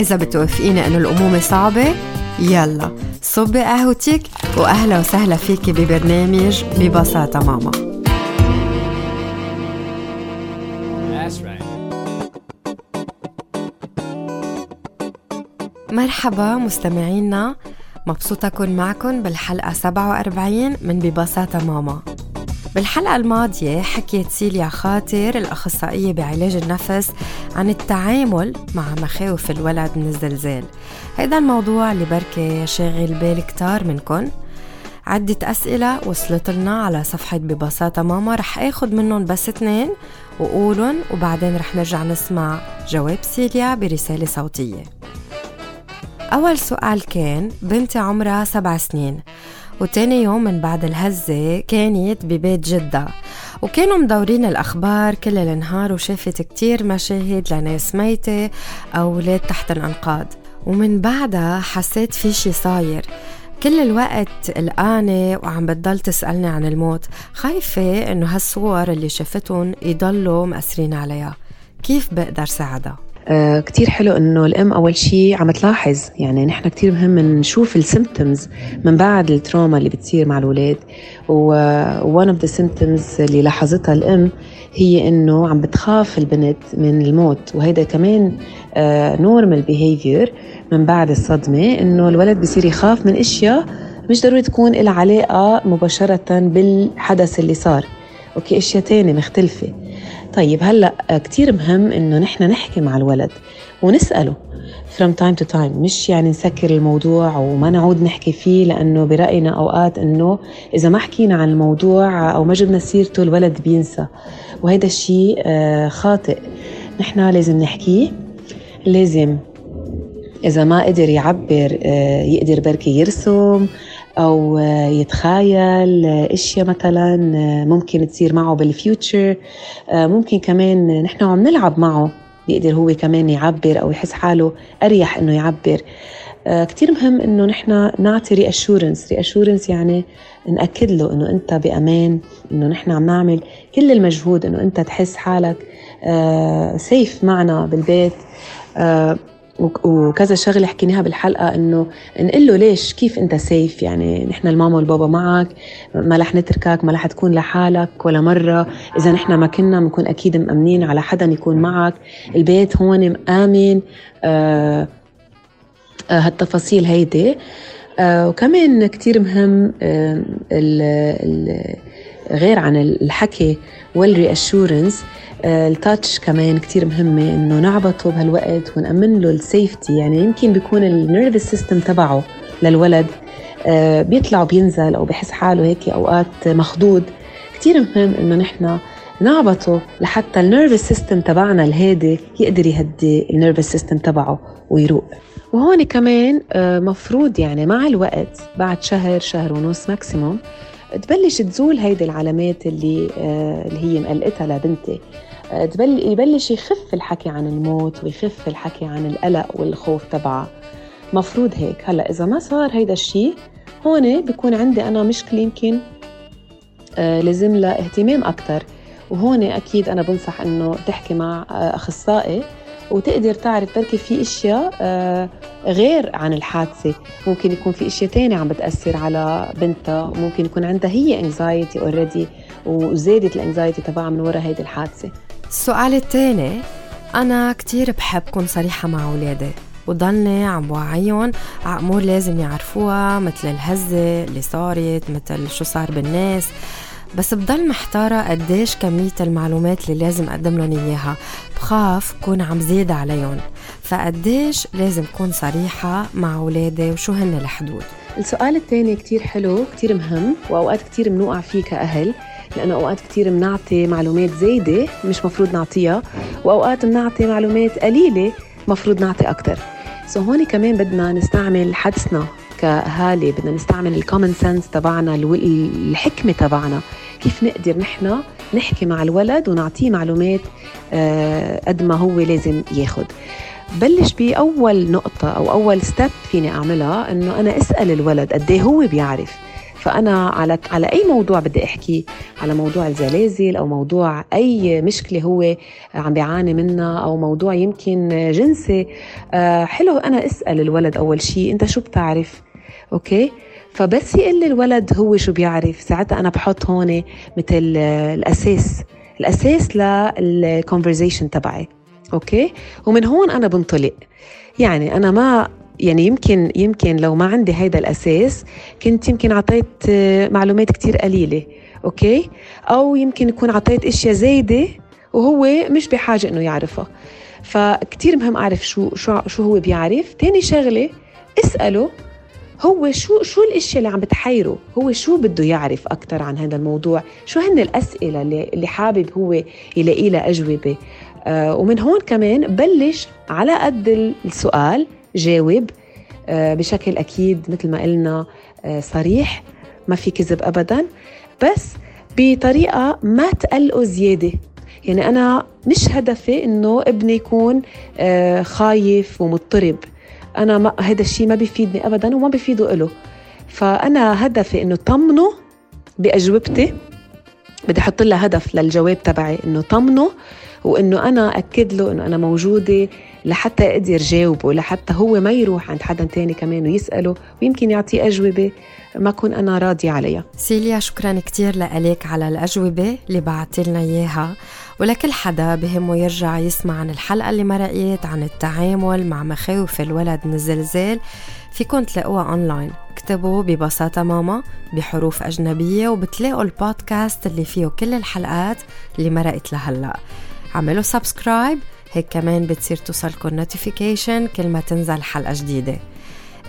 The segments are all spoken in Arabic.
إذا بتوافقيني إنه الأمومة صعبة يلا صبي قهوتك وأهلا وسهلا فيكي ببرنامج ببساطة ماما. مرحبا مستمعينا مبسوطة أكون معكم بالحلقة 47 من ببساطة ماما. بالحلقة الماضية حكيت سيليا خاطر الأخصائية بعلاج النفس عن التعامل مع مخاوف الولد من الزلزال. هيدا الموضوع اللي بركي شاغل بال كتار منكن. عدة أسئلة وصلت لنا على صفحة ببساطة ماما رح آخد منهم بس اتنين وقولن وبعدين رح نرجع نسمع جواب سيليا برسالة صوتية. أول سؤال كان بنتي عمرها سبع سنين. وتاني يوم من بعد الهزة كانت ببيت جدة. وكانوا مدورين الأخبار كل النهار وشافت كتير مشاهد لناس ميتة أو ولاد تحت الأنقاض. ومن بعدها حسيت في شي صاير. كل الوقت قلقانة وعم بتضل تسألني عن الموت. خايفة إنه هالصور اللي شفتهم يضلوا مأثرين عليها. كيف بقدر ساعدها؟ آه كتير حلو إنه الام أول شيء عم تلاحظ. يعني نحن كتير مهم نشوف ال symptoms من بعد ال trauma اللي بتصير مع الاولاد one of the symptoms اللي لاحظتها الام هي إنه عم بتخاف البنت من الموت. وهيدا كمان normal آه behavior من بعد الصدمة إنه الولد بصير يخاف من أشياء مش ضروري تكون لها علاقة مباشرة بالحدث اللي صار. okay أشياء تانية مختلفة. طيب هلا كثير مهم إنه نحن نحكي مع الولد ونسأله from time to time مش يعني نسكر الموضوع وما نعود نحكي فيه لأنه برأينا أوقات إنه إذا ما حكينا عن الموضوع أو ما جبنا سيرته الولد بينسى. وهذا الشيء خاطئ. نحن لازم نحكيه. لازم إذا ما قدر يعبر يقدر بركي يرسم أو يتخيل أشياء مثلا ممكن تصير معه بالفيوتشر. ممكن كمان نحن عم نلعب معه. يقدر هو كمان يعبر أو يحس حاله أريح إنه يعبر. كتير مهم إنه نحن نعطي reassurance reassurance يعني نأكد له إنه أنت بأمان إنه نحن عم نعمل كل المجهود إنه أنت تحس حالك safe معنا بالبيت. وكذا شغلة حكيناها بالحلقة إنه نقول له ليش كيف أنت safe يعني نحن الماما والبابا معك ما رح نتركك ما رح تكون لحالك ولا مرة. إذا نحن ما كنا بنكون أكيد مأمنين على حدا يكون معك. البيت هون مآمن آه آه هالتفاصيل هيدي. آه وكمان كتير مهم آه ال ال غير عن الحكي وال reassurance ال touch كمان كتير مهمة إنه نعبطه بهالوقت ونأمن له ال safety يعني يمكن بيكون ال nervous system تبعه للولد بيطلع وبينزل أو بحس حاله هيك أوقات مخضوض. كتير مهم إنه نحن نعبطه لحتى ال nervous system تبعنا الهادي يقدر يهدي ال nervous system تبعه ويروق. وهون كمان مفروض يعني مع الوقت بعد شهر شهر ونص maximum تبلش تزول هيدي العلامات اللي اللي هي مقلقتها لبنتي. يبلش يخف الحكي عن الموت ويخف الحكي عن القلق والخوف تبعها مفروض هيك. هلأ إذا ما صار هيدا الشيء هون بيكون عندي أنا مشكلة يمكن لازم لها اهتمام أكثر وهون أكيد أنا بنصح إنه تحكي مع أخصائي وتقدر تعرف بركي في أشياء غير عن الحادثة. ممكن يكون في أشياء تانية عم بتأثر على بنتها. ممكن يكون عندها هي anxiety already وزادت ال anxiety تبعها من وراء هيدي الحادثة. السؤال الثاني أنا كتير بحب كون صريحة مع أولادي وضلني عم بوعيهم على أمور لازم يعرفوها مثل الهزة اللي صارت مثل شو صار بالناس. بس بضل محتارة قديش كمية المعلومات اللي لازم أقدم لهم إياها. بخاف كون عم زيد عليهم. فقديش لازم كون صريحة مع أولادي وشو هن الحدود؟ السؤال الثاني كتير حلو كتير مهم وأوقات كتير بنوقع فيه كأهل لأنه أوقات كتير بنعطي معلومات زايدة مش مفروض نعطيها وأوقات بنعطي معلومات قليلة مفروض نعطي أكتر. so هون كمان بدنا نستعمل حدسنا كأهالي بدنا نستعمل ال common sense تبعنا الحكمة تبعنا. كيف نقدر نحن نحكي مع الولد ونعطيه معلومات آه، قد ما هو لازم ياخد. بلش بأول نقطة أو أول step فيني أعملها إنه أنا أسأل الولد قد إيه هو بيعرف. فأنا على على أي موضوع بدي أحكي؟ على موضوع الزلازل أو موضوع أي مشكلة هو عم بيعاني منها أو موضوع يمكن جنسي. آه، حلو أنا أسأل الولد أول شيء أنت شو بتعرف؟ okay؟ فبس يقول الولد هو شو بيعرف. ساعتها أنا بحط هون مثل الأساس الأساس لل conversation تبعي. okay؟ ومن هون أنا بنطلق. يعني أنا ما يعني يمكن يمكن لو ما عندي هيدا الأساس كنت يمكن أعطيت معلومات كتير قليلة. أوكي؟ أو يمكن يكون أعطيت أشياء زايدة وهو مش بحاجة إنه يعرفها. فكتير مهم أعرف شو شو شو هو بيعرف. تاني شغلة اسأله هو شو شو الاشياء اللي عم بتحيره؟ هو شو بده يعرف أكثر عن هذا الموضوع؟ شو هن الأسئلة اللي, اللي حابب هو يلاقي لها أجوبة؟ آه ومن هون كمان بلش على قد السؤال جاوب آه، بشكل أكيد مثل ما قلنا آه، صريح ما في كذب ابدا بس بطريقة ما تقلقه زيادة. يعني أنا مش هدفي إنه ابني يكون آه، خايف ومضطرب. أنا ما هذا الشيء ما بيفيدني ابدا وما بيفيده له فأنا هدفي إنه طمنه بأجوبتي. بدي أحط لها هدف للجواب تبعي إنه طمنه وإنه أنا أكد له إنه أنا موجودة لحتى أقدر جاوبه لحتى هو ما يروح عند حدا تاني كمان ويسأله ويمكن يعطيه أجوبة. ما أكون أنا راضية عليها. سيليا شكرا كتير لك على الأجوبة اللي بعتي لنا إياها. ولكل حدا بهمه يرجع يسمع عن الحلقة اللي مرقيت عن التعامل مع مخاوف الولد من الزلزال. فيكن تلاقوها أونلاين. اكتبوا ببساطة ماما بحروف أجنبية وبتلاقوا البودكاست اللي فيه كل الحلقات اللي مرقت لهلأ. عملوا subscribe هيك كمان بتصير توصلكم notification كل ما تنزل حلقة جديدة.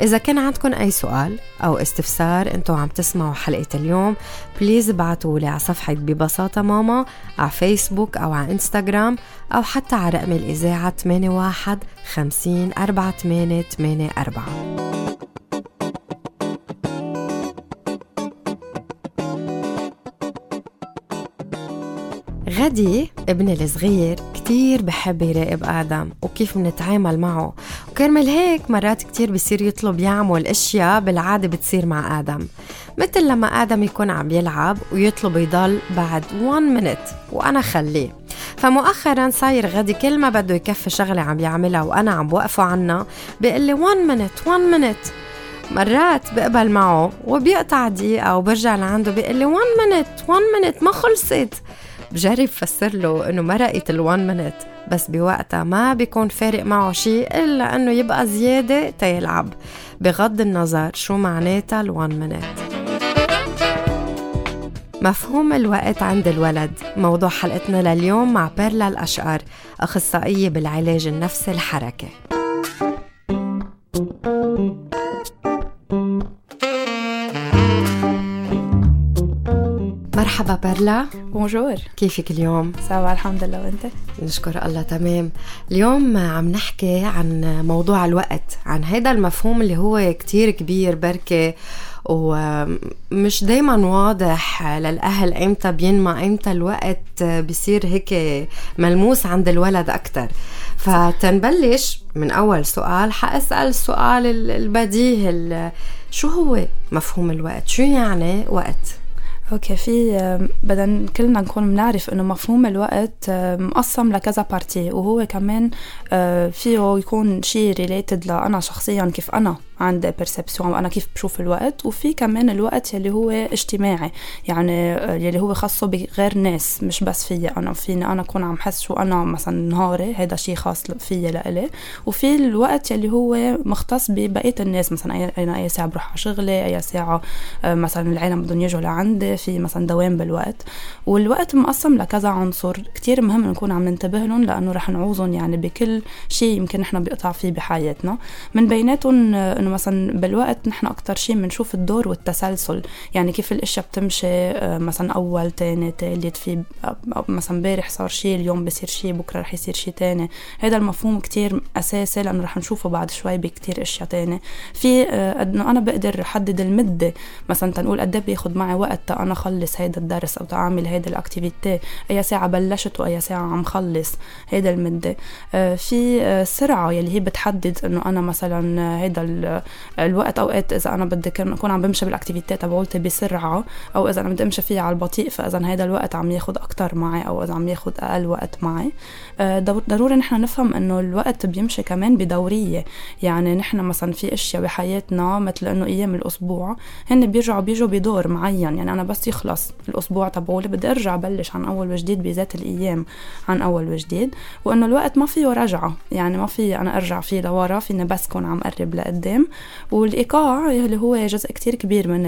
إذا كان عندكم أي سؤال أو استفسار أنتوا عم تسمعوا حلقة اليوم please ابعتوا لي على صفحة ببساطة ماما على فيسبوك أو على إنستغرام أو حتى على رقم الإذاعة 81 50 48 84 غدي ابني الصغير كتير بحب يراقب آدم وكيف منتعامل معه. وكرمال هيك مرات كتير بصير يطلب يعمل اشياء بالعادة بتصير مع آدم. مثل لما آدم يكون عم يلعب ويطلب يضل بعد 1 minute وأنا خليه. فمؤخرا صاير غدي كل ما بده يكفي شغلة عم يعملها وأنا عم بوقفه عنها بيقول لي 1 minute 1 minute. مرات بقبل معه وبيقطع دقيقة وبرجع لعنده بيقول لي 1 minute 1 minute ما خلصت. بجرب فسر له إنه مرقت الوان منت بس بوقتها ما بيكون فارق معه شيء إلا إنه يبقى زيادة تيلعب بغض النظر شو معناتها الوان منت مفهوم الوقت عند الولد. موضوع حلقتنا لليوم مع بيرلا الأشقر أخصائية بالعلاج النفسي الحركي مرحبا بيرلا بونجور. كيفك اليوم؟ سوا الحمد لله وانت؟ نشكر الله تمام. اليوم عم نحكي عن موضوع الوقت عن هذا المفهوم اللي هو كتير كبير بركة ومش دايما واضح للأهل إمتى بينمى إمتى الوقت بصير هيك ملموس عند الولد أكتر. فتنبلش من أول سؤال حأسأل السؤال البديهي شو هو مفهوم الوقت؟ شو يعني وقت؟ okay في بدنا كلنا نكون بنعرف إنه مفهوم الوقت مقسم لكذا partie وهو كمان آه، فيه يكون شيء related لأنا شخصيا كيف أنا. عندي perception وأنا كيف بشوف الوقت. وفي كمان الوقت يلي هو اجتماعي يعني آه، يلي هو خاصه بغير ناس مش بس فيي أنا. فيني أنا أكون عم حس شو أنا مثلا نهاري هذا شيء خاص فيي لإلي. وفي الوقت يلي هو مختص ببقية الناس مثلا أنا أي ساعة بروح على شغلي أي ساعة آه، مثلا العالم بدهم يجوا لعندي في مثلا دوام بالوقت. والوقت مقسم لكذا عنصر كتير مهم نكون عم ننتبه لهم لأنه رح نعوزهم يعني بكل شيء يمكن نحن بيقطع فيه بحياتنا. من بيناتهم آه، مثلا بالوقت نحن أكثر شيء بنشوف الدور والتسلسل. يعني كيف الإشياء بتمشي آه، مثلا أول تاني تالت في مثلا امبارح صار شيء اليوم بصير شيء بكرة رح يصير شيء تاني. هذا المفهوم كتير أساسي لأنه رح نشوفه بعد شوي بكتير إشياء تانية في آه، إنه أنا بقدر أحدد المدة. مثلا تنقول قد إيه بياخذ معي وقت تا أنا خلص هيدا الدرس أو أعمل هيدا ال activity. اي ساعة بلشت واي ساعة عم خلص هيدا المدة. آه، في سرعة يلي هي بتحدد إنه أنا مثلا هيدا الوقت أوقات إذا أنا بدي أكون عم بمشي بال activity تبعولتي بسرعة أو إذا أنا بدي أمشي فيها على البطيء فإذا هيدا الوقت عم ياخذ أكثر معي أو إذا عم ياخذ أقل وقت معي. آه، ضروري نحن نفهم إنه الوقت بيمشي كمان بدورية. يعني نحن مثلا في أشياء بحياتنا مثل إنه أيام الأسبوع هن بيرجعوا بيجوا بدور معين. يعني أنا بس يخلص الأسبوع تبعولي بدي أرجع بلش عن أول وجديد بذات الأيام عن أول وجديد. وإنه الوقت ما فيه رجعة. يعني ما في أنا أرجع فيه لورا فيني بس كون عم قرب لقدام. والإيقاع اللي هو جزء كتير كبير من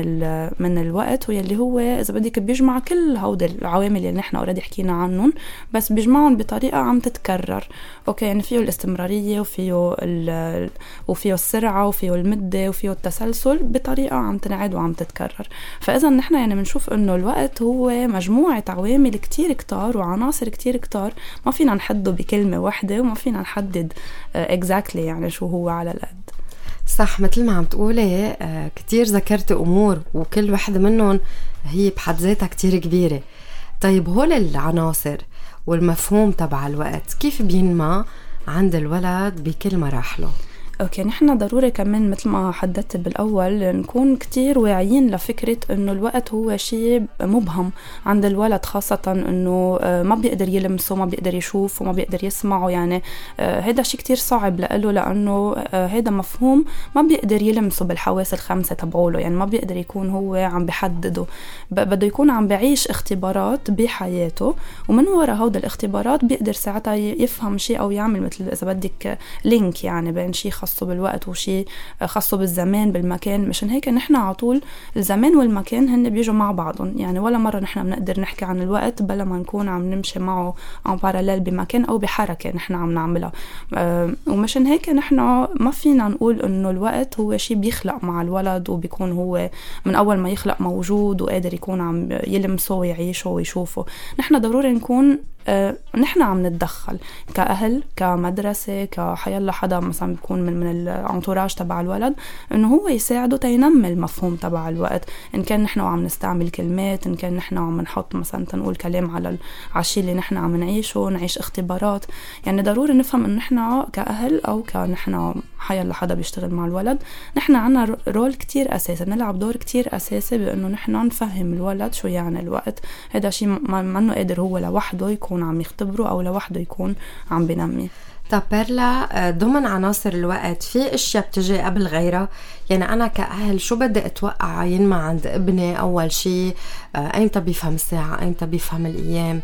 من الوقت واللي هو إذا بدك بيجمع كل هودي العوامل اللي نحن already حكينا عنهم بس بيجمعهم بطريقة عم تتكرر. okay يعني فيه الاستمرارية وفيه وفيه السرعة وفيه المدة وفيه التسلسل بطريقة عم تنعاد وعم تتكرر. فإذا نحن يعني بنشوف إنه الوقت هو مجموعة عوامل كتير كتار وعناصر كتير كتار. ما فينا نحده بكلمة واحدة وما فينا نحدد exactly exactly يعني شو هو على القد. صح مثل ما عم تقولي آه، كتير ذكرتي أمور وكل وحدة منهم هي بحد ذاتها كتير كبيرة. طيب هول العناصر والمفهوم تبع الوقت كيف بينمى عند الولد بكل مراحله؟ okay نحن ضروري كمان مثل ما حددت بالأول نكون كتير واعيين لفكرة إنه الوقت هو شيء مبهم عند الولد خاصة إنه آه، ما بيقدر يلمسه ما بيقدر يشوفه ما بيقدر يسمعه يعني هذا آه، شيء كتير صعب له لأنه هذا آه، مفهوم ما بيقدر يلمسه بالحواس الخمسة تبعوله يعني ما بيقدر يكون هو عم بحدده. بده يكون عم بعيش اختبارات بحياته ومن وراء هودا الاختبارات بيقدر ساعتها يفهم شيء أو يعمل مثل إذا بدك لينك يعني بين شيء خاصه بالوقت وشيء خاصه بالزمان بالمكان. مشان هيك نحن على طول الزمان والمكان هن بيجوا مع بعضهم. يعني ولا مرة نحن بنقدر نحكي عن الوقت بلا ما نكون عم نمشي معه عم باراليل بمكان أو بحركة نحن عم نعملها. أه ومشان هيك نحن ما فينا نقول إنه الوقت هو شيء بيخلق مع الولد وبيكون هو من أول ما يخلق موجود وقادر يكون عم يلمسه ويعيشه ويشوفه. نحن ضروري نكون آه، نحن عم نتدخل كأهل كمدرسة كحيلا حدا مثلا بيكون من من الانتوراج تبع الولد إنه هو يساعده تينمي المفهوم تبع الوقت. إن كان نحن عم نستعمل كلمات إن كان نحن عم نحط مثلا تنقول كلام على الشيء اللي نحن عم نعيشه نعيش اختبارات. يعني ضروري نفهم انه نحن كأهل أو كنحن حيلا حدا بيشتغل مع الولد نحن عنا رول كتير أساسي نلعب دور كتير أساسي بإنه نحن نفهم الولد شو يعني الوقت. هذا شيء ما قادر هو لوحده يكون يكون عم يختبره أو لوحده يكون عم بنمي. طب بيرلا ضمن عناصر الوقت في أشياء بتجي قبل غيرها؟ يعني أنا كأهل شو بدي أتوقع ينمى عند ابني أول شيء آه، أيمتى بيفهم الساعة؟ أيمتى بيفهم الأيام؟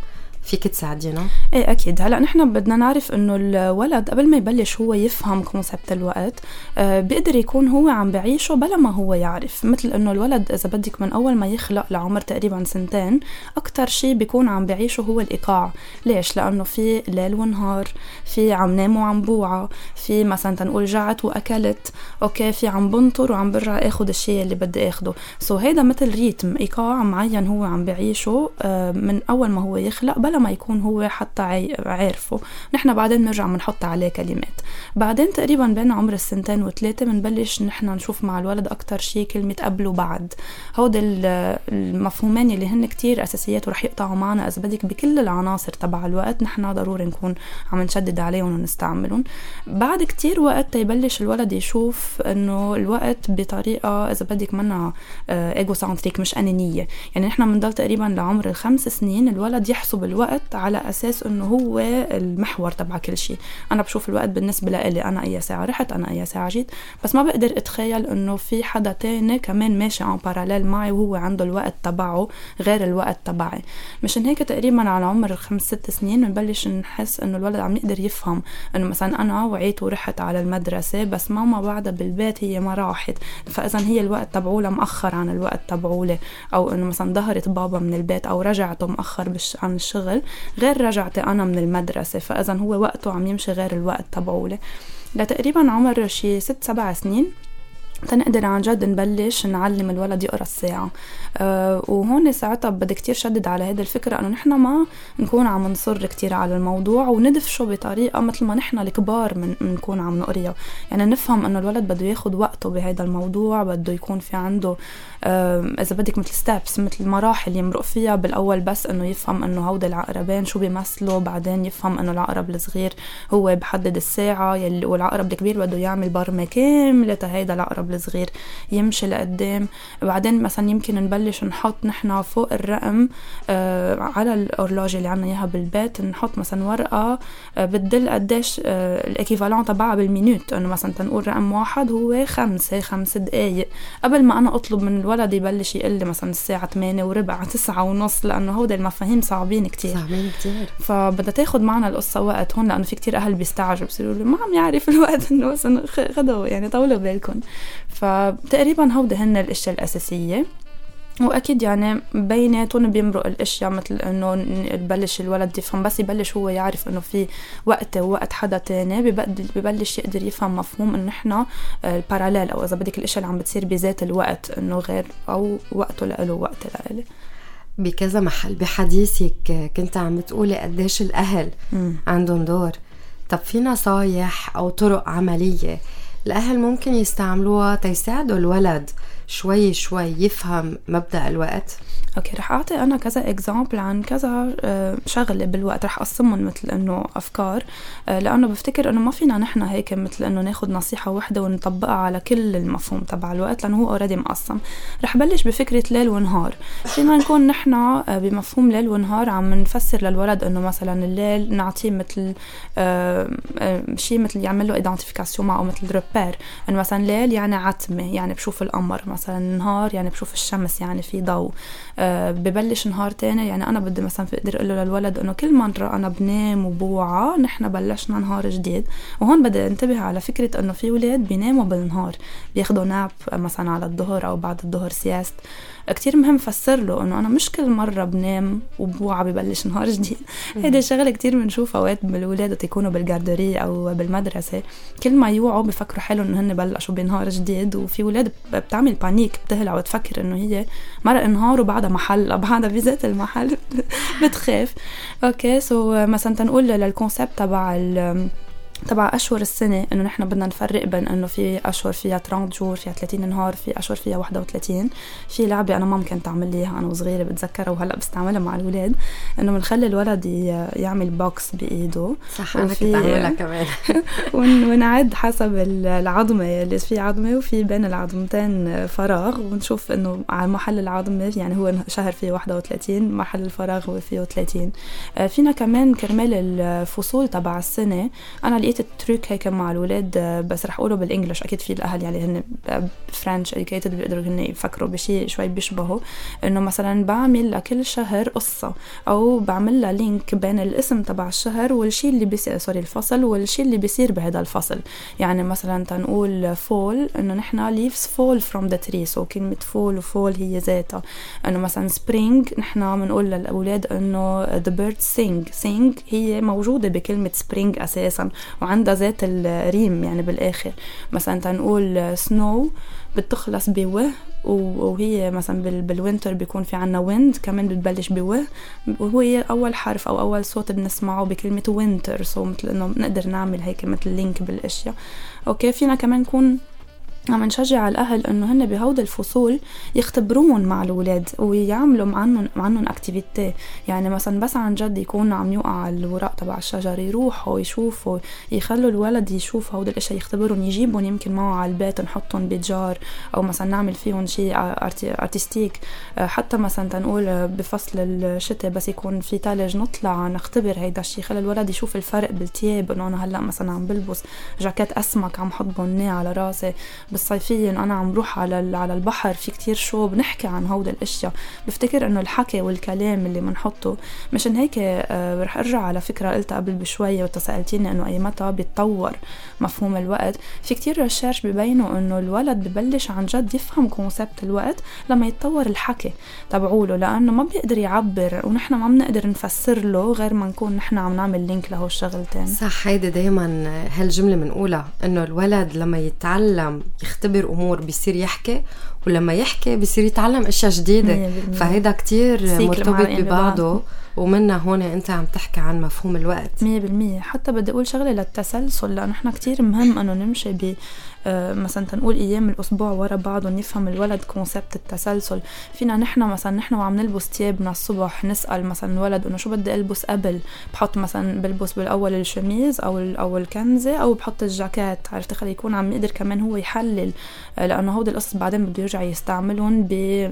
فيك تساعدينا؟ إيه أكيد. هلأ نحن بدنا نعرف إنه الولد قبل ما يبلش هو يفهم concept الوقت آه بيقدر يكون هو عم بعيشه بلا ما هو يعرف. مثل إنه الولد إذا بدك من أول ما يخلق لعمر تقريبا سنتين أكثر شيء بيكون عم بعيشه هو الإيقاع. ليش؟ لأنه في ليل ونهار في عم نام وعم بوعى في مثلا تنقول جعت وأكلت okay في عم بنطر وعم برجع آخذ الشيء اللي بدي اخذه so هيدا مثل rythme إيقاع معين هو عم بعيشه آه من أول ما هو يخلق بلا ما يكون هو حتى عارفه. نحن بعدين بنرجع بنحط عليه كلمات. بعدين تقريبا بين عمر السنتين وثلاثة بنبلش نحن نشوف مع الولد أكتر شيء كلمة قبل وبعد هود المفهومين اللي هن كتير أساسيات ورح يقطعوا معنا إذا بدك بكل العناصر تبع الوقت نحن ضروري نكون عم نشدد عليهم ونستعملهم. بعد كتير وقت تيبلش الولد يشوف إنه الوقت بطريقة إذا بدك منا égocentrique مش أنانية. يعني نحن بنضل تقريبا لعمر الخمس سنين الولد يحسب الوقت على أساس إنه هو المحور تبع كل شيء. أنا بشوف الوقت بالنسبة لإلي أنا أي ساعة رحت أنا أي ساعة جيت بس ما بقدر أتخيل إنه في حدا تاني كمان ماشي عن parallèle معي وهو عنده الوقت تبعه غير الوقت تبعي. مشان هيك تقريبا على عمر خمس ست سنين بنبلش نحس إنه الولد عم يقدر يفهم إنه مثلا أنا وعيت ورحت على المدرسة بس ماما بعدها بالبيت هي ما راحت. فإذا هي الوقت تبعولها مأخر عن الوقت تبعولي أو إنه مثلا ظهرت بابا من البيت أو رجعته مأخر عن الشغل. غير رجعتي أنا من المدرسة فإذا هو وقته عم يمشي غير الوقت تبعولي. لتقريبا عمر شي ست سبع سنين تنقدر عن جد نبلش نعلم الولد يقرا الساعة. أه وهون ساعتها بدي كتير شدد على هذه الفكرة إنه نحن ما نكون عم نصر كتير على الموضوع وندفشه بطريقة مثل ما نحن الكبار من نكون عم نقريها. يعني نفهم إنه الولد بده ياخد وقته بهذا الموضوع بده يكون في عنده أه إذا بدك مثل ستابس مثل مراحل يمرق فيها بالأول بس إنه يفهم إنه هودا العقربين شو بيمثلوا بعدين يفهم إنه العقرب الصغير هو بحدد الساعة والعقرب الكبير بده يعمل برمة كاملة هيدا العقرب الطفل الصغير يمشي لقدام. بعدين مثلا يمكن نبلش نحط نحن فوق الرقم آه على الأورلاج اللي عنا إياها بالبيت نحط مثلا ورقة آه بتدل قديش آه الإكيفالون تبعها بالمينوت. إنه مثلا تنقول رقم واحد هو خمسة خمس دقايق. قبل ما أنا أطلب من الولد يبلش يقول لي مثلا الساعة 8 وربع تسعة ونص لأنه هودي المفاهيم صعبين كتير. صعبين كتير. فبدها تاخد معنا القصة وقت هون لأنه في كتير أهل بيستعجلوا بصيروا ما عم يعرف الوقت إنه مثلا خدوا يعني طولوا بالكم فتقريبا هودي هن الإشياء الأساسية. وأكيد يعني بيناتهم بيمرق الأشياء مثل إنه يبلش الولد يفهم بس يبلش هو يعرف إنه في وقت ووقت حدا تاني ببلش يقدر يفهم مفهوم إنه إحنا الباراليل أو إذا بدك الأشياء اللي عم بتصير بذات الوقت إنه غير أو وقته لإله وقت لإلي بكذا محل بحديثك كنت عم تقولي قديش الأهل م. عندهم دور. طب في نصايح أو طرق عملية الأهل ممكن يستعملوها تيساعدوا الولد. شوي شوي يفهم مبدأ الوقت. okay رح أعطي أنا كذا example عن كذا آه، شغلة بالوقت. رح اقسمهم مثل إنه أفكار. آه، لأنه بفتكر إنه ما فينا نحن هيك مثل إنه ناخذ نصيحة واحدة ونطبقها على كل المفهوم تبع الوقت لأنه هو already مقسم. رح بلش بفكرة ليل ونهار. فينا نكون نحن آه، بمفهوم ليل ونهار عم نفسر للولد إنه مثلا الليل نعطيه مثل شيء مثل يعمل له identification معه مثل repère إنه مثلا ليل يعني عتمة يعني بشوف القمر مثلا. نهار يعني بشوف الشمس يعني في ضوء. آه، ببلش نهار تاني يعني أنا بدي مثلا أقدر أقول له للولد إنه كل مرة أنا بنام وبوعى نحن بلشنا نهار جديد. وهون بدي انتبه على فكرة إنه في ولاد بيناموا بالنهار بياخدوا nap مثلا على الظهر أو بعد الظهر sieste كتير مهم فسر له إنه أنا مش كل مرة بنام وبوعى ببلش نهار جديد. هيدي الشغله كتير بنشوفها اوقات بالولاد يكونوا بال garderie أو بالمدرسة. كل ما يوعوا بفكروا حالهم إنه هن بلشوا بنهار جديد وفي ولاد بتعمل panic بتهلع وتفكر إنه هي مرق نهار وبعدها محل بعدها بذات المحل. بتخاف. okay so مثلا تنقول لل concept تبع تبع أشهر السنة إنه نحن بدنا نفرق بين إنه في أشهر فيها 30 jours فيها 30 نهار في أشهر فيها 31 في لعبة أنا ماما كانت تعمل لي اياها أنا وصغيرة بتذكرها وهلأ بستعملها مع الأولاد إنه بنخلي الولد يعمل بوكس بإيده. صح أنا كنت أعملها كمان. ونعد حسب العظمة اللي في عظمة وفي بين العظمتين فراغ. ونشوف إنه على محل العظمة يعني هو شهر فيه 31 محل الفراغ هو فيه 30 آه، فينا كمان كرمال الفصول تبع السنة. أنا لقيت ال trick هيك مع الولاد بس رح أقوله بال English. أكيد في الأهل يعني هن French educated بيقدروا هن يفكروا بشيء شوي بيشبهوا إنه مثلا بعمل لكل شهر قصة أو بعمل لها link بين الاسم تبع الشهر والشيء اللي بيصير sorry الفصل والشيء اللي بيصير بهذا الفصل. يعني مثلا تنقول fall إنه نحن leaves fall from the tree. so كلمة fall و fall هي ذاتها. إنه مثلا spring نحن بنقول للأولاد إنه the bird sing. Sing هي موجودة بكلمة spring أساسا. وعندها ذات ال rhyme يعني بالآخر. مثلا تنقول snow بتخلص بوه وهي مثلا بال winter بيكون في عنا wind كمان بتبلش بوه. وهو أول حرف أو أول صوت بنسمعه بكلمة winter so مثل إنه بنقدر نعمل هيك مثل link بالأشياء. okay فينا كمان نكون عم نشجع الأهل إنه هن بهود الفصول يختبرون مع الاولاد ويعملوا معهم معهم activity يعني مثلا بس عن جد يكونوا عم يوقع الورق تبع الشجر يروحوا يشوفوا يخلوا الولد يشوف هود الأشياء يختبرهم يجيبهم يمكن معه على البيت نحطهم ب jar أو مثلا نعمل فيهم شيء artistic حتى مثلا تنقول بفصل الشتاء بس يكون في ثلج نطلع نختبر هيدا الشيء خلي الولد يشوف الفرق بالثياب إنه أنا هلأ مثلا عم بلبس جاكيت أسمك عم حط bonnet على راسي. بالصيفية إنه أنا عم بروح على على البحر في كتير شو بنحكي عن هود الأشياء. بفتكر إنه الحكي والكلام اللي بنحطه مشان هيك آه رح أرجع على فكرة قلتها قبل بشوية وتسألتيني إنه أي متى بيتطور مفهوم الوقت. في كتير research ببينوا إنه الولد ببلش عن جد يفهم concept الوقت لما يتطور الحكي تبعوله لأنه ما بيقدر يعبر ونحن ما بنقدر نفسر له غير ما نكون نحن عم نعمل link له الشغلتين. صح هيدي دايما هالجملة بنقولها إنه الولد لما يتعلم يختبر أمور بيصير يحكي ولما يحكي بيصير يتعلم أشياء جديدة. فهيدا كتير مرتبط ببعضه. ومنها هون أنت عم تحكي عن مفهوم الوقت. 100% حتى بدي أقول شغلة للتسلسل لأنه نحن كتير مهم إنه نمشي ب مثلا تنقول أيام الأسبوع ورا بعض ونفهم الولد كونسبت التسلسل. فينا نحن مثلا نحن وعم نلبس ثيابنا الصبح نسأل مثلا الولد إنه شو بدي ألبس قبل؟ بحط مثلا بلبس بالأول الشميز أو أو الكنزة أو بحط الجاكيت. عرفت؟ خلي يكون عم يقدر كمان هو يحلل. آه، لأنه هودي القصص بعدين بده يرجع يستعملهم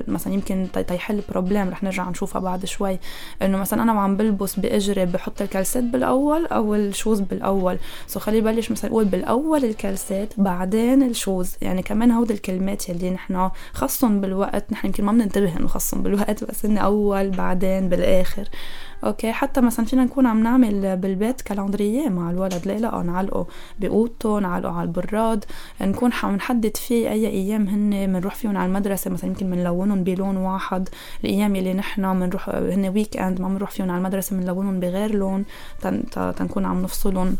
مثلا يمكن تيحل problem رح نرجع نشوفها بعد شوي. إنه مثلا أنا وعم بلبس بأجري بحط الكلسات بالأول أو ال shoes بالأول. so خلي يبلش مثلا يقول بالأول الكلسات بعدين ال shoes. يعني كمان هود الكلمات يلي نحن خصهم بالوقت نحن يمكن ما بننتبه إنه خصهم بالوقت بس انه أول بعدين بالآخر. okay حتى مثلا فينا نكون عم نعمل بالبيت calendrier مع الولد لا لا نعلقه بأوضته نعلقه على البراد. نكون عم نحدد فيه أي أيام هن بنروح فيهم على المدرسة. مثلا يمكن بنلونهم بلون واحد. الأيام يلي نحن بنروح هن weekend ما بنروح فيهم على المدرسة بنلونهم بغير لون. تنكون عم نفصلهم.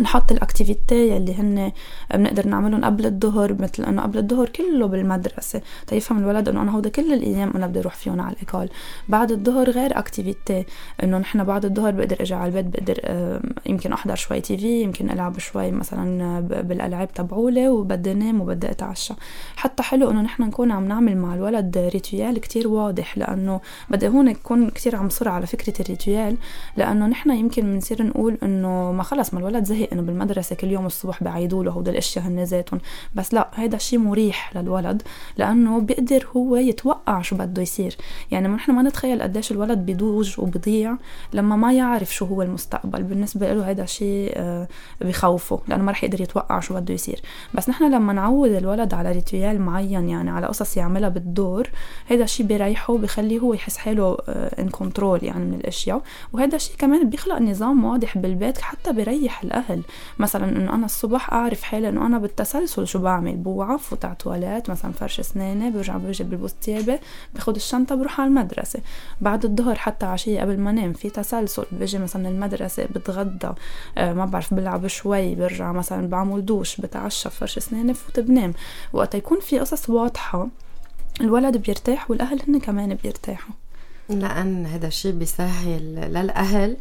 نحط ال activity يلي هن بنقدر نعملهم قبل الظهر مثل انه قبل الظهر كله بالمدرسة. تيفهم الولد انه أنا هودا كل الأيام أنا بدي أروح فيهم على ال école بعد الظهر غير activity انه نحن بعد الظهر بقدر أجي على البيت بقدر يمكن أحضر شوي TV يمكن ألعب شوي مثلا بالألعاب تبعولي وبدي انام وبدي أتعشى. حتى حلو انه نحن نكون عم نعمل مع الولد rituel كتير واضح لأنه بدي هون اكون كتير عم صر على فكرة ال rituel لأنه نحن يمكن بنصير نقول انه ما خلص ما الولد زهق إنه بالمدرسة كل يوم الصبح بعيدوا له هودي الأشياء هن ذاتهم بس لا هيدا الشيء مريح للولد لأنه بيقدر هو يتوقع شو بده يصير. يعني نحن ما نتخيل قديش الولد بيضوج وبضيع لما ما يعرف شو هو المستقبل. بالنسبة له هيدا الشيء آه، بخوفه لأنه ما رح يقدر يتوقع شو بده يصير. بس نحن لما نعود الولد على rituel معين يعني على قصص يعملها بالدور هيدا الشيء بيريحه وبخليه هو يحس حاله in آه، control يعني من الأشياء. وهذا الشيء كمان بيخلق نظام واضح بالبيت حتى بيريح الأهل. مثلا إنه أنا الصبح أعرف حالي إنه أنا بالتسلسل شو بعمل. بوعى فوت على تواليت مثلا فرش أسناني برجع بجي بلبس ثيابي باخذ الشنطة بروح على المدرسة. بعد الظهر حتى عشية قبل ما أنام في تسلسل. بجي مثلا المدرسة بتغدى آه ما بعرف بلعب شوي برجع مثلا بعمل دوش بتعشى فرش أسناني فوت بنام. وقت يكون في قصص واضحة الولد بيرتاح والأهل هن كمان بيرتاحوا. لأن هذا الشيء بيسهل للأهل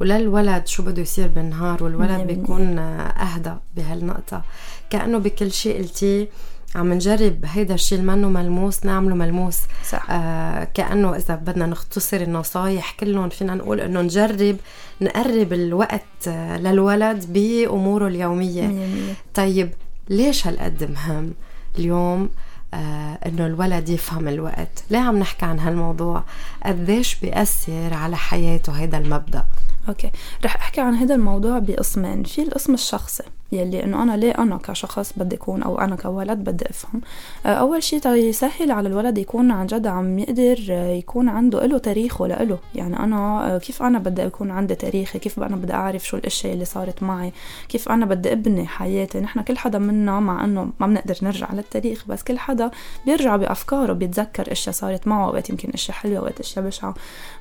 وللولد شو بده يصير بالنهار والولد بيكون أهدى بهالنقطة. كأنه بكل شيء قلتيه عم نجرب هيدا الشيء اللي منه ملموس نعمله ملموس. صح. آه كأنه إذا بدنا نختصر النصايح كلهم فينا نقول إنه نجرب نقرب الوقت للولد بأموره اليومية. مية. طيب ليش هالقد مهم اليوم؟ آه إنه الولد يفهم الوقت. ليه عم نحكي عن هالموضوع؟ قديش بيأثر على حياته هيدا المبدأ؟ أوكي. رح أحكي عن هذا الموضوع بقسمين في القسم الشخصي. يلي إنه أنا ليه أنا كشخص بدي أكون أو أنا كولد بدي أفهم. آه، أول شيء يسهل على الولد يكون عن جد عم يقدر يكون عنده له تاريخه لإله. يعني أنا آه، كيف أنا بدي يكون عندي تاريخي؟ كيف أنا بدي أعرف شو الأشياء اللي صارت معي؟ كيف أنا بدي أبني حياتي؟ نحن كل حدا منا مع إنه ما بنقدر نرجع للتاريخ بس كل حدا بيرجع بأفكاره بيتذكر إشياء صارت معه اوقات يمكن إشياء حلوة اوقات إشياء بشعة.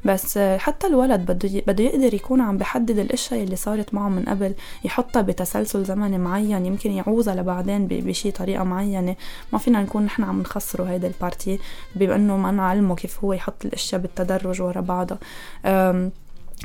بس آه، حتى الولد بده بده يقدر يكون عم بحدد الأشياء اللي صارت معه من قبل يحطها بتسلسل زمني معين يمكن يعوزها لبعدين بشي طريقة معينة. ما فينا نكون نحن عم نخسره هيدا ال partie بانه ما نعلمه كيف هو يحط الأشياء بالتدرج ورا بعضها.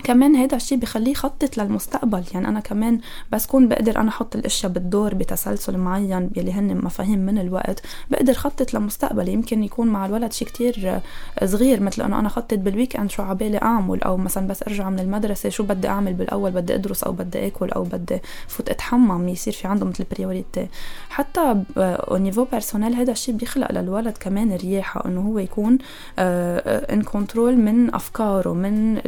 كمان هيدا الشيء بخليه يخطط للمستقبل. يعني أنا كمان بس كون بقدر أنا أحط الأشياء بالدور بتسلسل معين يلي هن مفاهيم من الوقت. بقدر خطط لمستقبلي يمكن يكون مع الولد شيء كتير صغير مثل إنه أنا خطط بال weekend شو عبالي أعمل أو مثلا بس أرجع من المدرسة شو بدي أعمل بالأول بدي أدرس أو بدي آكل أو بدي فوت أتحمم. يصير في عنده مثل priority حتى au niveau personnel هذا الشيء بيخلق للولد كمان رياحة إنه هو يكون in آه، control آه، من أفكاره من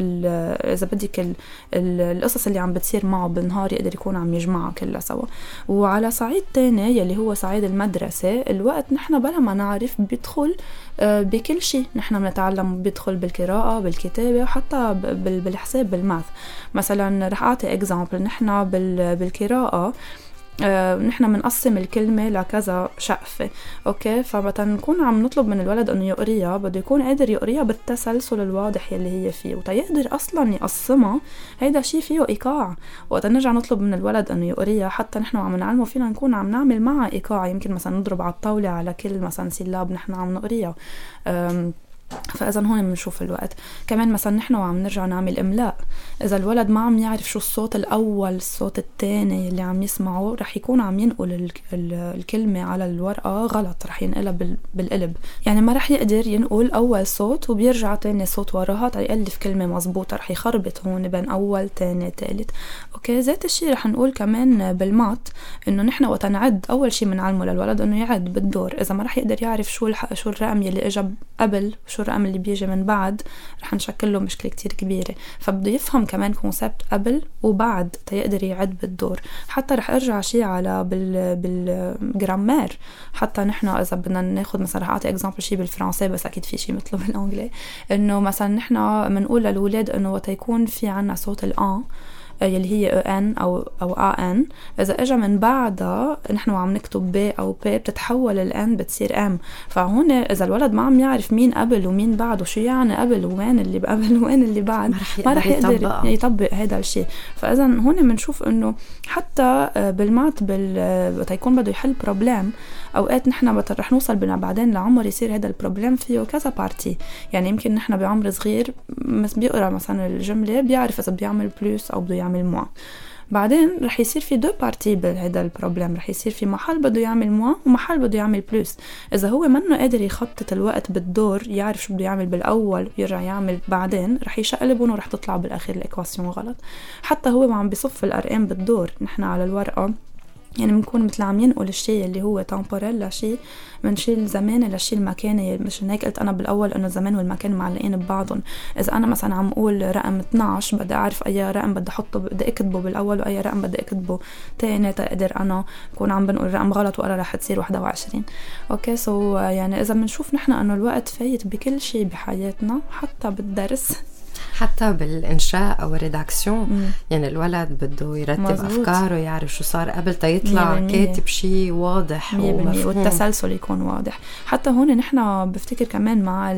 إذا بدك القصص اللي عم بتصير معه بالنهار يقدر يكون عم يجمعها كلها سوا. وعلى صعيد تاني يلي هو صعيد المدرسة الوقت نحن بلا ما نعرف بيدخل آه، بكل شيء نحن بنتعلم بيدخل بالقراءة بالكتابة وحتى بالحساب بال math. مثلا رح أعطي example نحن بالقراءة نحن بنقسم الكلمة لكذا شقفة okay؟ فمتى نكون عم نطلب من الولد إنه يقريها بده يكون قادر يقريها بالتسلسل الواضح يلي هي فيه وتيقدر أصلا يقسمها هيدا شيء فيه إيقاع. وقت نرجع نطلب من الولد إنه يقريها حتى نحن عم نعلمه فينا نكون عم نعمل معها إيقاع يمكن مثلا نضرب على الطاولة على كل مثلا syllabe نحن عم نقريها. فإذا هون بنشوف الوقت. كمان مثلا نحن وعم نرجع نعمل إملاء. إذا الولد ما عم يعرف شو الصوت الأول الصوت الثاني اللي عم يسمعه رح يكون عم ينقل الكلمة على الورقة غلط رح ينقلها بالقلب. يعني ما رح يقدر ينقل أول صوت وبيرجع تاني صوت وراها يألف كلمة مزبوطة رح يخربط هون بين أول تاني ثالث أوكي ذات الشيء رح نقول كمان بالمات إنه نحن وقت نعد أول شيء بنعلمه للولد إنه يعد بالدور. إذا ما رح يقدر يعرف شو شو الرقم يلي اجى قبل شو الرقم اللي بيجي من بعد رح نشكل له مشكلة كتير كبيرة. فبده يفهم كمان concept قبل وبعد تيقدر يعد بالدور. حتى رح أرجع شيء على بال بال grammaire. حتى نحن إذا بدنا ناخذ مثلا رح أعطي example شيء بالفرنسي بس أكيد في شيء مثله بالإنجليزي إنه مثلا نحن بنقول للاولاد إنه وقت يكون في عنا صوت ال an. يلي هي an أو أو a n إذا اجى من بعدها نحن عم نكتب p أو b بتتحول ال n بتصير m فهون إذا الولد ما عم يعرف مين قبل ومين بعد وشو يعني قبل وين اللي قبل وين اللي بعد؟ ما رح يقدر, يطبق, يطبق هذا الشيء فإذا هون بنشوف إنه حتى بال maths بال وقت يكون بده يحل problème أوقات نحن رح نوصل بنا بعدين لعمر يصير هذا ال problème فيه كذا partie يعني يمكن نحن بعمر صغير بس بيقرأ مثلا الجملة بيعرف إذا بده يعمل plus أو بده يعمل موا بعدين رح يصير في deux parties بهذا ال problème رح يصير في محل بده يعمل موا ومحل بده يعمل plus إذا هو منه قادر يخطط الوقت بالدور يعرف شو بده يعمل بالأول ويرجع يعمل بعدين رح يشقلبهم ورح تطلع بالاخير ال équation غلط. حتى هو وعم بصف الأرقام بالدور. نحن على الورقة يعني بنكون مثل عم ينقل الشيء اللي هو temporel لشيء من شيء الزماني للشيء المكاني مش هيك قلت أنا بالأول إنه الزمان والمكان معلقين ببعضهم. إذا أنا مثلا عم أقول رقم 12 بدي أعرف أي رقم بدي أحطه بدي أكتبه بالأول وأي رقم بدي أكتبه تاني تقدر أنا اكون عم بنقول رقم غلط وأنا رح تصير 21 okay؟ so يعني إذا بنشوف نحن إنه الوقت فايت بكل شيء بحياتنا حتى بالدرس حتى بالإنشاء أو ال rédaction. يعني الولد بده يرتب مزبوط. أفكاره يعرف شو صار قبل تيطلع كاتب شيء واضح ومفهوم. والتسلسل يكون واضح. حتى هون نحن بفتكر كمان مع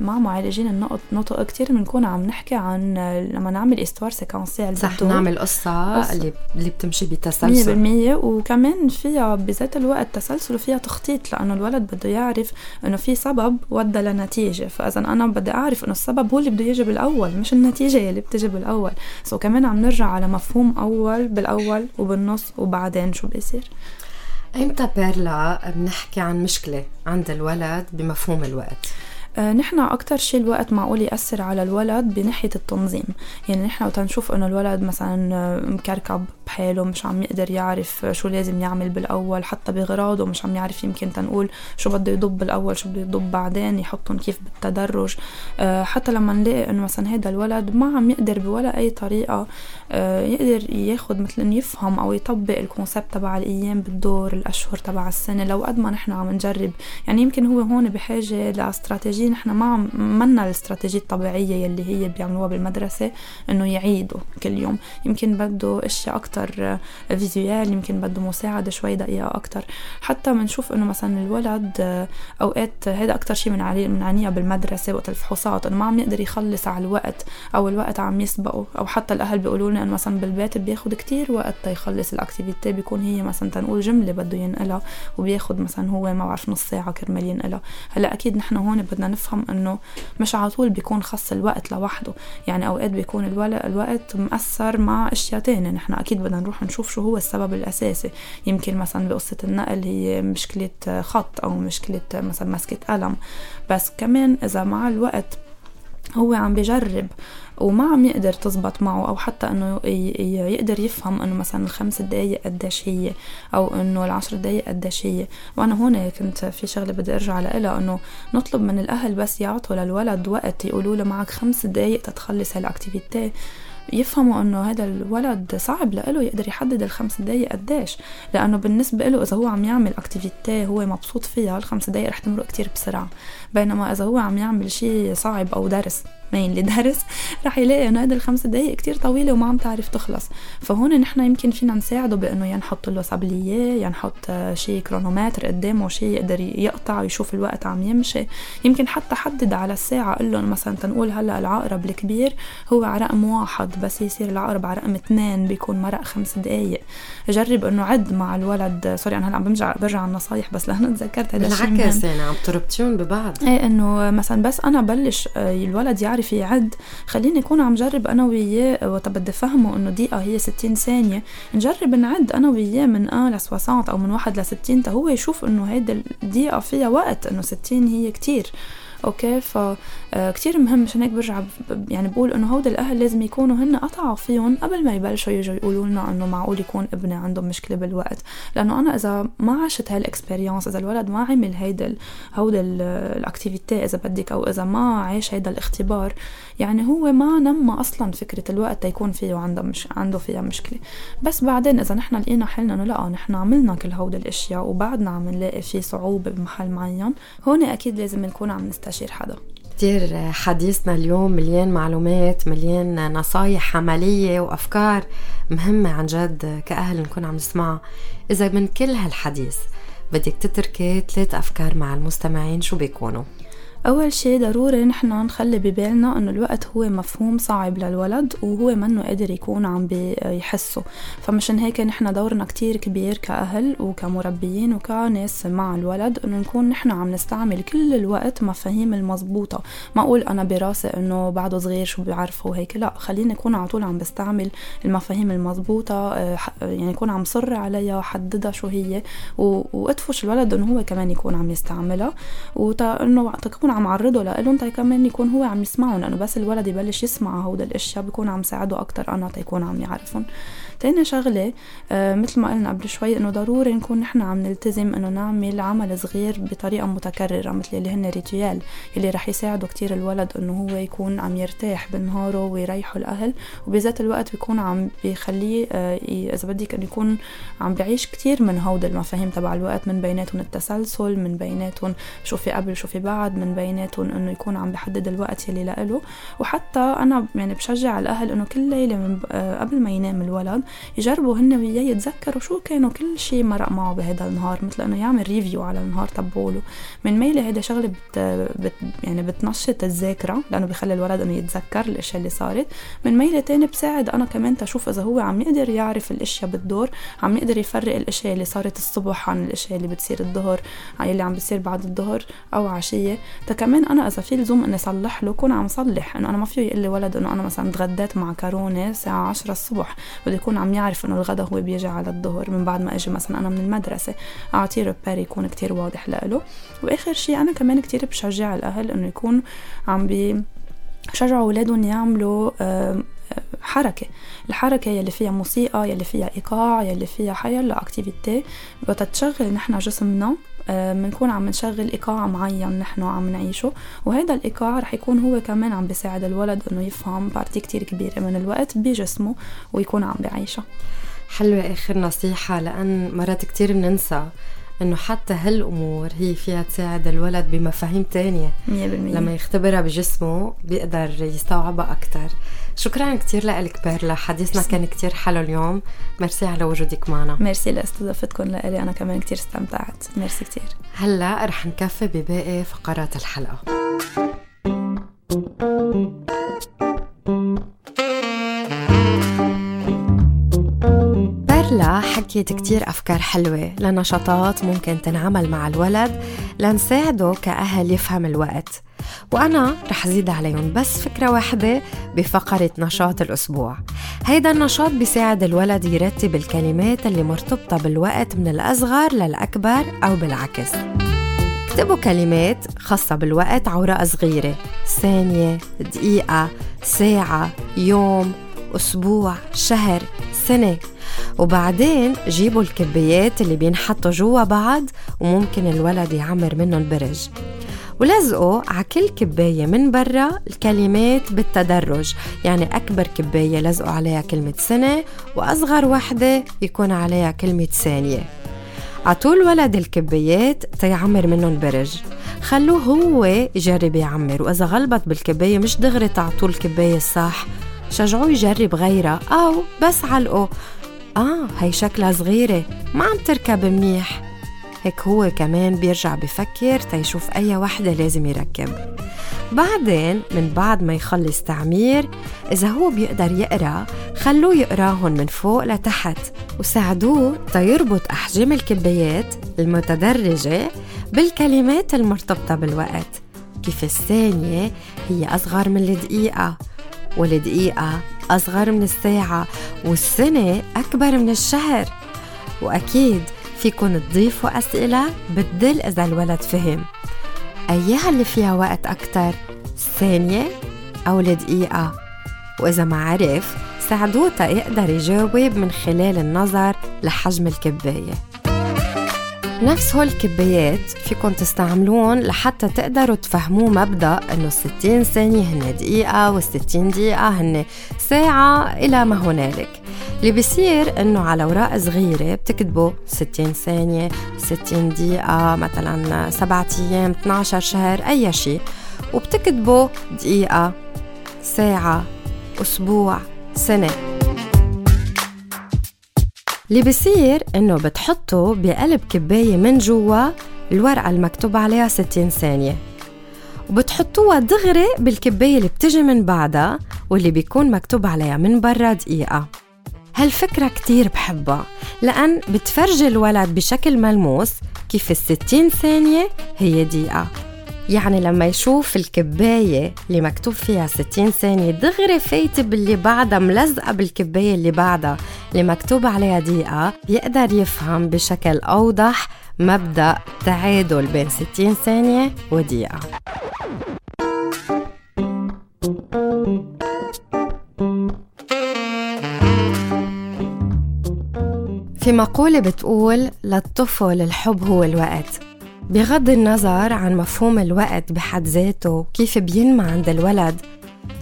مع معالجين النطق نطق كثير بنكون عم نحكي عن لما نعمل histoire séquentielle صح نعمل قصة, قصة. اللي اللي بتمشي بتسلسل. 100% وكمان فيها بذات الوقت تسلسل وفيها تخطيط لأنه الولد بده يعرف إنه في سبب ودى لنتيجة. فإذا أنا بدي أعرف إنه السبب هو اللي بده يجي بالأول. بالاول مش النتيجة اللي بتجي بالأول. so كمان عم نرجع على مفهوم أول بالأول وبالنص وبعدين شو بيصير. إمتى بيرلا بنحكي عن مشكلة عند الولد بمفهوم الوقت؟ نحن أكتر شيء الوقت معقول يأثر على الولد بناحية التنظيم. يعني نحن وقت نشوف إنه الولد مثلا آه، مكركب بحاله مش عم يقدر يعرف شو لازم يعمل بالأول حتى بغراضه مش عم يعرف يمكن تنقول شو بده يضب بالأول شو بده يضب بعدين يحطهم كيف بالتدرج. آه، حتى لما نلاقي إنه مثلا هذا الولد ما عم يقدر بولا أي طريقة يقدر ياخد مثل يفهم أو يطبق الكونسبت تبع الأيام بالدور الأشهر تبع السنة. لو قد ما نحن عم نجرب يعني يمكن هو هون بحاجة لاستراتيجية نحن ما منا الاستراتيجية الطبيعية يلي هي بيعملوها بالمدرسة إنه يعيدوا كل يوم. يمكن بده إشياء أكتر visuel يمكن بده مساعدة شوي دقيقة أكتر. حتى بنشوف إنه مثلا الولد أوقات هذا أكتر شيء من بنعانيها بالمدرسة وقت الفحوصات إنه ما عم يقدر يخلص على الوقت أو الوقت عم يسبقه. أو حتى الأهل بيقولوا لنا إنه مثلا بالبيت بياخد كتير وقت تيخلص ال activité. بيكون هي مثلا تنقول جملة بده ينقلها وبياخد مثلا هو ما بعرف نص ساعة كرمال ينقلها. هلأ أكيد نحن هون بدنا نفهم إنه مش على طول بيكون خص الوقت لوحده. يعني أوقات بيكون الوقت مأثر مع أشياء تانية. نحن أكيد بدنا نروح نشوف شو هو السبب الأساسي. يمكن مثلا بقصة النقل هي مشكلة خط أو مشكلة مثلا مسكة قلم. بس كمان إذا مع الوقت هو عم بجرب وما عم يقدر تزبط معه أو حتى إنه يقدر يفهم إنه مثلا الخمس دقايق قديش هي أو إنه العشر دقايق قديش هي وأنا هون كنت في شغلة بدي أرجع لها إنه نطلب من الأهل بس يعطوا للولد وقت يقولوا له معك خمس دقايق تتخلص هال activité يفهموا إنه هذا الولد صعب له يقدر يحدد الخمس دقايق قديش. لأنه بالنسبة له إذا هو عم يعمل activité هو مبسوط فيها الخمس دقايق رح تمرق كتير بسرعة. بينما إذا هو عم يعمل شيء صعب أو درس مين درس رح يلاقي إنه هيدي الخمس دقائق كتير طويلة وما عم تعرف تخلص. فهون نحن يمكن فينا نساعده بإنه يا نحط له سبلية يا نحط شيء كرونومتر قدامه شيء يقدر يقطع ويشوف الوقت عم يمشي. يمكن حتى حدد على الساعة قل لهم مثلا تنقول هلأ العقرب الكبير هو على رقم واحد بس يصير العقرب على رقم اثنين بيكون مرق خمس دقائق جرب إنه عد مع الولد سوري أنا هلأ عم برجع برجع على النصايح بس لهلا تذكرت هذا الشيء بالعكس يعني عم تربطيهم ببعض. إيه إنه مثلا بس أنا بلش آه، الولد يعرف يعد. خليني أكون عم جرب أنا وياه وقت بدي فهمه إنه دقيقة هي 60 ثانية. نجرب نعد أنا وياه من ا ل 60 أو من 1 ل 60 تا هو يشوف إنه هيدي الدقيقة فيها وقت إنه 60 هي كتير. okay؟ فكتير مهم مشان هيك برجع يعني بقول إنه هود الأهل لازم يكونوا هن قطعوا فيهم قبل ما يبلشوا يجوا يقولوا لنا إنه معقول يكون ابني عنده مشكلة بالوقت. لأنه أنا إذا ما عشت هال expérience إذا الولد ما عمل هيدا هود ال activités إذا بدك أو إذا ما عاش هيدا الاختبار يعني هو ما نمى أصلا فكرة الوقت تيكون فيه عنده مش عنده فيها مشكلة. بس بعدين إذا نحن لقينا حلنا إنه لأ نحن عملنا كل هود الأشياء وبعدنا عم نلاقي في صعوبة بمحل معين هون أكيد لازم نكون عم نستشير حدا كتير حديثنا اليوم مليان معلومات مليان نصايح عملية وأفكار مهمة عن جد كأهل نكون عم نسمعها إذا من كل هالحديث بدك تتركي ثلاث أفكار مع المستمعين شو بيكونوا؟ أول شي ضروري نحن نخلي ببالنا إنه الوقت هو مفهوم صعب للولد وهو منه قادر يكون عم بيحسه. فمشان هيك نحن دورنا كتير كبير كأهل وكمربيين وكناس مع الولد إنه نكون نحن عم نستعمل كل الوقت مفاهيم المزبوطة. ما أقول أنا براسي إنه بعده صغير شو بيعرفه وهيك لا خليني أكون على طول عم بستعمل المفاهيم المزبوطة آه، يعني يكون عم صر عليها حددها شو هي وأدفش الولد إنه هو كمان يكون عم يستعملها. وتا إنه تكون بكون عم عرضه لإلهم كمان يكون هو عم يسمعهم لأنه بس الولد يبلش يسمع هودا الأشياء بكون عم ساعده أكتر أنا تيكون عم يعرفهم. تاني شغلة آه مثل ما قلنا قبل شوي إنه ضروري نكون نحن عم نلتزم إنه نعمل عمل صغير بطريقة متكررة مثل اللي هن ريتويال اللي رح يساعدوا كتير الولد إنه هو يكون عم يرتاح بنهاره ويريحوا الأهل وبذات الوقت بيكون عم بيخليه آه إذا بدك إنه يكون عم بعيش كتير من هود المفاهيم تبع الوقت من بيناتهم التسلسل من بيناتهم شو في قبل شو في بعد من بيناتهم إنه يكون عم بحدد الوقت يلي لإله. وحتى أنا يعني بشجع الأهل إنه كل ليلة من آه قبل ما ينام الولد يجربوا هن وياه يتذكروا شو كانوا كل شيء مرق معه بهذا النهار مثل إنه يعمل ريفيو على النهار تبوله من ميلة هيدا شغلة بت, بت يعني بتنشط الذاكرة لأنه بخلي الولد إنه يتذكر الأشياء اللي صارت. من ميلة تاني بساعد أنا كمان تشوف إذا هو عم يقدر يعرف الأشياء بالدور عم يقدر يفرق الأشياء اللي صارت الصبح عن الأشياء اللي بتصير الظهر عن اللي عم بتصير بعد الظهر أو عشية. كمان أنا إذا في لزوم إني اصلح له كون عم صلح إنه أنا ما فيه يقول لي ولد إنه أنا مثلا تغديت معكرونه الساعة 10 الصبح بده يكون عم يعرف إنه الغدا هو بيجي على الظهر من بعد ما إجي مثلا أنا من المدرسة أعطيه repère يكون كتير واضح له وآخر شيء أنا كمان كتير بشجع الأهل إنه يكون عم بيشجعوا أولادهم يعملوا حركة. الحركة يلي فيها موسيقى يلي فيها إيقاع يلي فيها حيلا activité بتتشغل نحن جسمنا بنكون عم نشغل إيقاع معين نحن عم نعيشه. وهذا الإيقاع رح يكون هو كمان عم بيساعد الولد إنه يفهم partie كتير كبيرة من الوقت بجسمه ويكون عم بعيشها حلوة آخر نصيحة لأن مرات كتير بننسى إنه حتى هالأمور هي فيها تساعد الولد بمفاهيم تانية. 100% لما يختبرها بجسمه بيقدر يستوعبها أكثر شكرا كثير لك بيرلا حديثنا كان كثير حلو اليوم. ميرسي على وجودك معنا. ميرسي لاستضافتكم لإلي أنا كمان كثير استمتعت. ميرسي كثير هلأ رح نكفي بباقي فقرات الحلقة. بيرلا حكيت كتير أفكار حلوة لنشاطات ممكن تنعمل مع الولد. لنساعده كأهل يفهم الوقت. وأنا رح زيد عليهم بس فكرة واحدة بفقرة نشاط الأسبوع. هيدا النشاط بيساعد الولد يرتب الكلمات اللي مرتبطة بالوقت من الأصغر للأكبر أو بالعكس. اكتبوا كلمات خاصة بالوقت على ورقة صغيرة. ثانية، دقيقة، ساعة، يوم، أسبوع، شهر، سنة. وبعدين جيبوا الكبيات اللي بينحطوا جوا بعض وممكن الولد يعمر منهم برج. ولزقوا على كل كباية من برا الكلمات بالتدرج. يعني أكبر كباية لزقوا عليها كلمة سنة وأصغر وحدة يكون عليها كلمة ثانية. عطوا الولد الكبايات تيعمر منهم برج. خلوه هو يجرب يعمر. وإذا غلبت بالكباية مش دغري تعطوه الكباية الصح. شجعوه يجرب غيرها. أو بس علقوا آه هي شكلها صغيرة ما عم تركب منيح هيك هو كمان بيرجع بفكر تيشوف أي وحدة لازم يركب. بعدين من بعد ما يخلص تعمير إذا هو بيقدر يقرأ خلوه يقراهن من فوق لتحت. وساعدوه تيربط أحجام الكبايات المتدرجة بالكلمات المرتبطة بالوقت. كيف الثانية؟ هي أصغر من الدقيقة. والدقيقة أصغر من الساعة والسنة أكبر من الشهر. وأكيد فيكن تضيفوا أسئلة بتدل إذا الولد فهم. أيها اللي فيها وقت أكتر الثانية أو الدقيقة وإذا ما عرف ساعدوه يقدر يجاوب من خلال النظر لحجم الكباية. نفس هول الكبايات فيكن تستعملون لحتى تقدروا تفهموا مبدأ إنه الستين ثانية هن دقيقة والستين دقيقة هن ساعة إلى ما هنالك. اللي بيصير إنه على أوراق صغيرة بتكتبوا 60 ثانية 60 دقيقة مثلا سبعة أيام 12 شهر أي شيء. وبتكتبوا دقيقة ساعة أسبوع سنة. اللي بيصير إنه بتحطوا بقلب كباية من جوا الورقة المكتوب عليها 60 ثانية. وبتحطوها دغري بالكباية اللي بتجي من بعدها واللي بيكون مكتوب عليها من برا دقيقة. هالفكرة كتير بحبها لأن بتفرجي الولد بشكل ملموس كيف الستين ثانية هي دقيقة. يعني لما يشوف الكباية اللي مكتوب فيها 60 ثانية دغري فايتة باللي بعدها ملزقة بالكباية اللي بعدها. اللي مكتوب عليها دقيقة بيقدر يفهم بشكل أوضح مبدأ تعادل بين 60 ثانية ودقيقة. في مقولة بتقول للطفل الحب هو الوقت. بغض النظر عن مفهوم الوقت بحد ذاته كيف بينمى عند الولد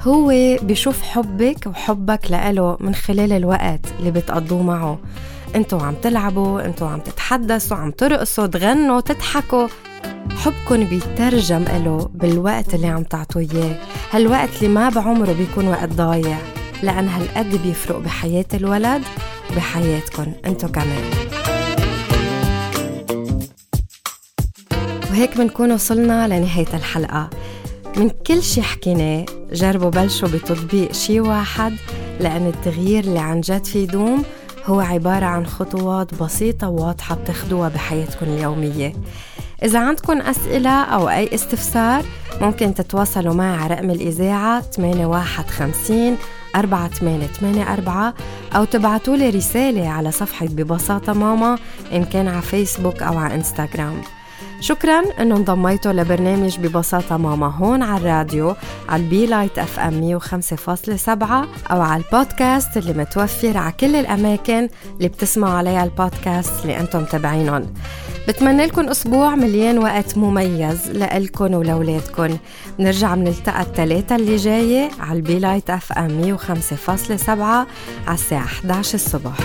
هو بيشوف حبك وحبك لإله من خلال الوقت اللي بتقضوه معه. أنتوا عم تلعبوا أنتوا عم تتحدثوا عم ترقصوا تغنوا تضحكوا. حبكن بيترجم له بالوقت اللي عم تعطوه إياه. هالوقت اللي ما بعمره بيكون وقت ضايع لأن هالقد بيفرق بحياة الولد وبحياتكن انتو كمان. وهيك بنكون وصلنا لنهاية الحلقة. من كل شي حكيناه جربوا بلشوا بتطبيق شي واحد لأن التغيير اللي عن جد في دوم هو عبارة عن خطوات بسيطة وواضحة بتاخدوها بحياتكم اليومية. إذا عندكم أسئلة أو أي استفسار ممكن تتواصلوا معي على رقم الإذاعة 8150 4884 أو تبعتوا لي رسالة على صفحة ببساطة ماما إن كان على فيسبوك أو على إنستغرام. شكرا انه انضميتوا لبرنامج ببساطة ماما هون على الراديو على ال Be Light FM 105.7 أو على البودكاست اللي متوفر على كل الأماكن اللي بتسمعوا عليها البودكاست اللي أنتم متابعينهم. بتمنى لكم أسبوع مليان وقت مميز لإلكن ولولادكن بنرجع بنلتقى الثلاثة اللي جاية على ال Be Light FM 105.7 على الساعة 11 الصبح.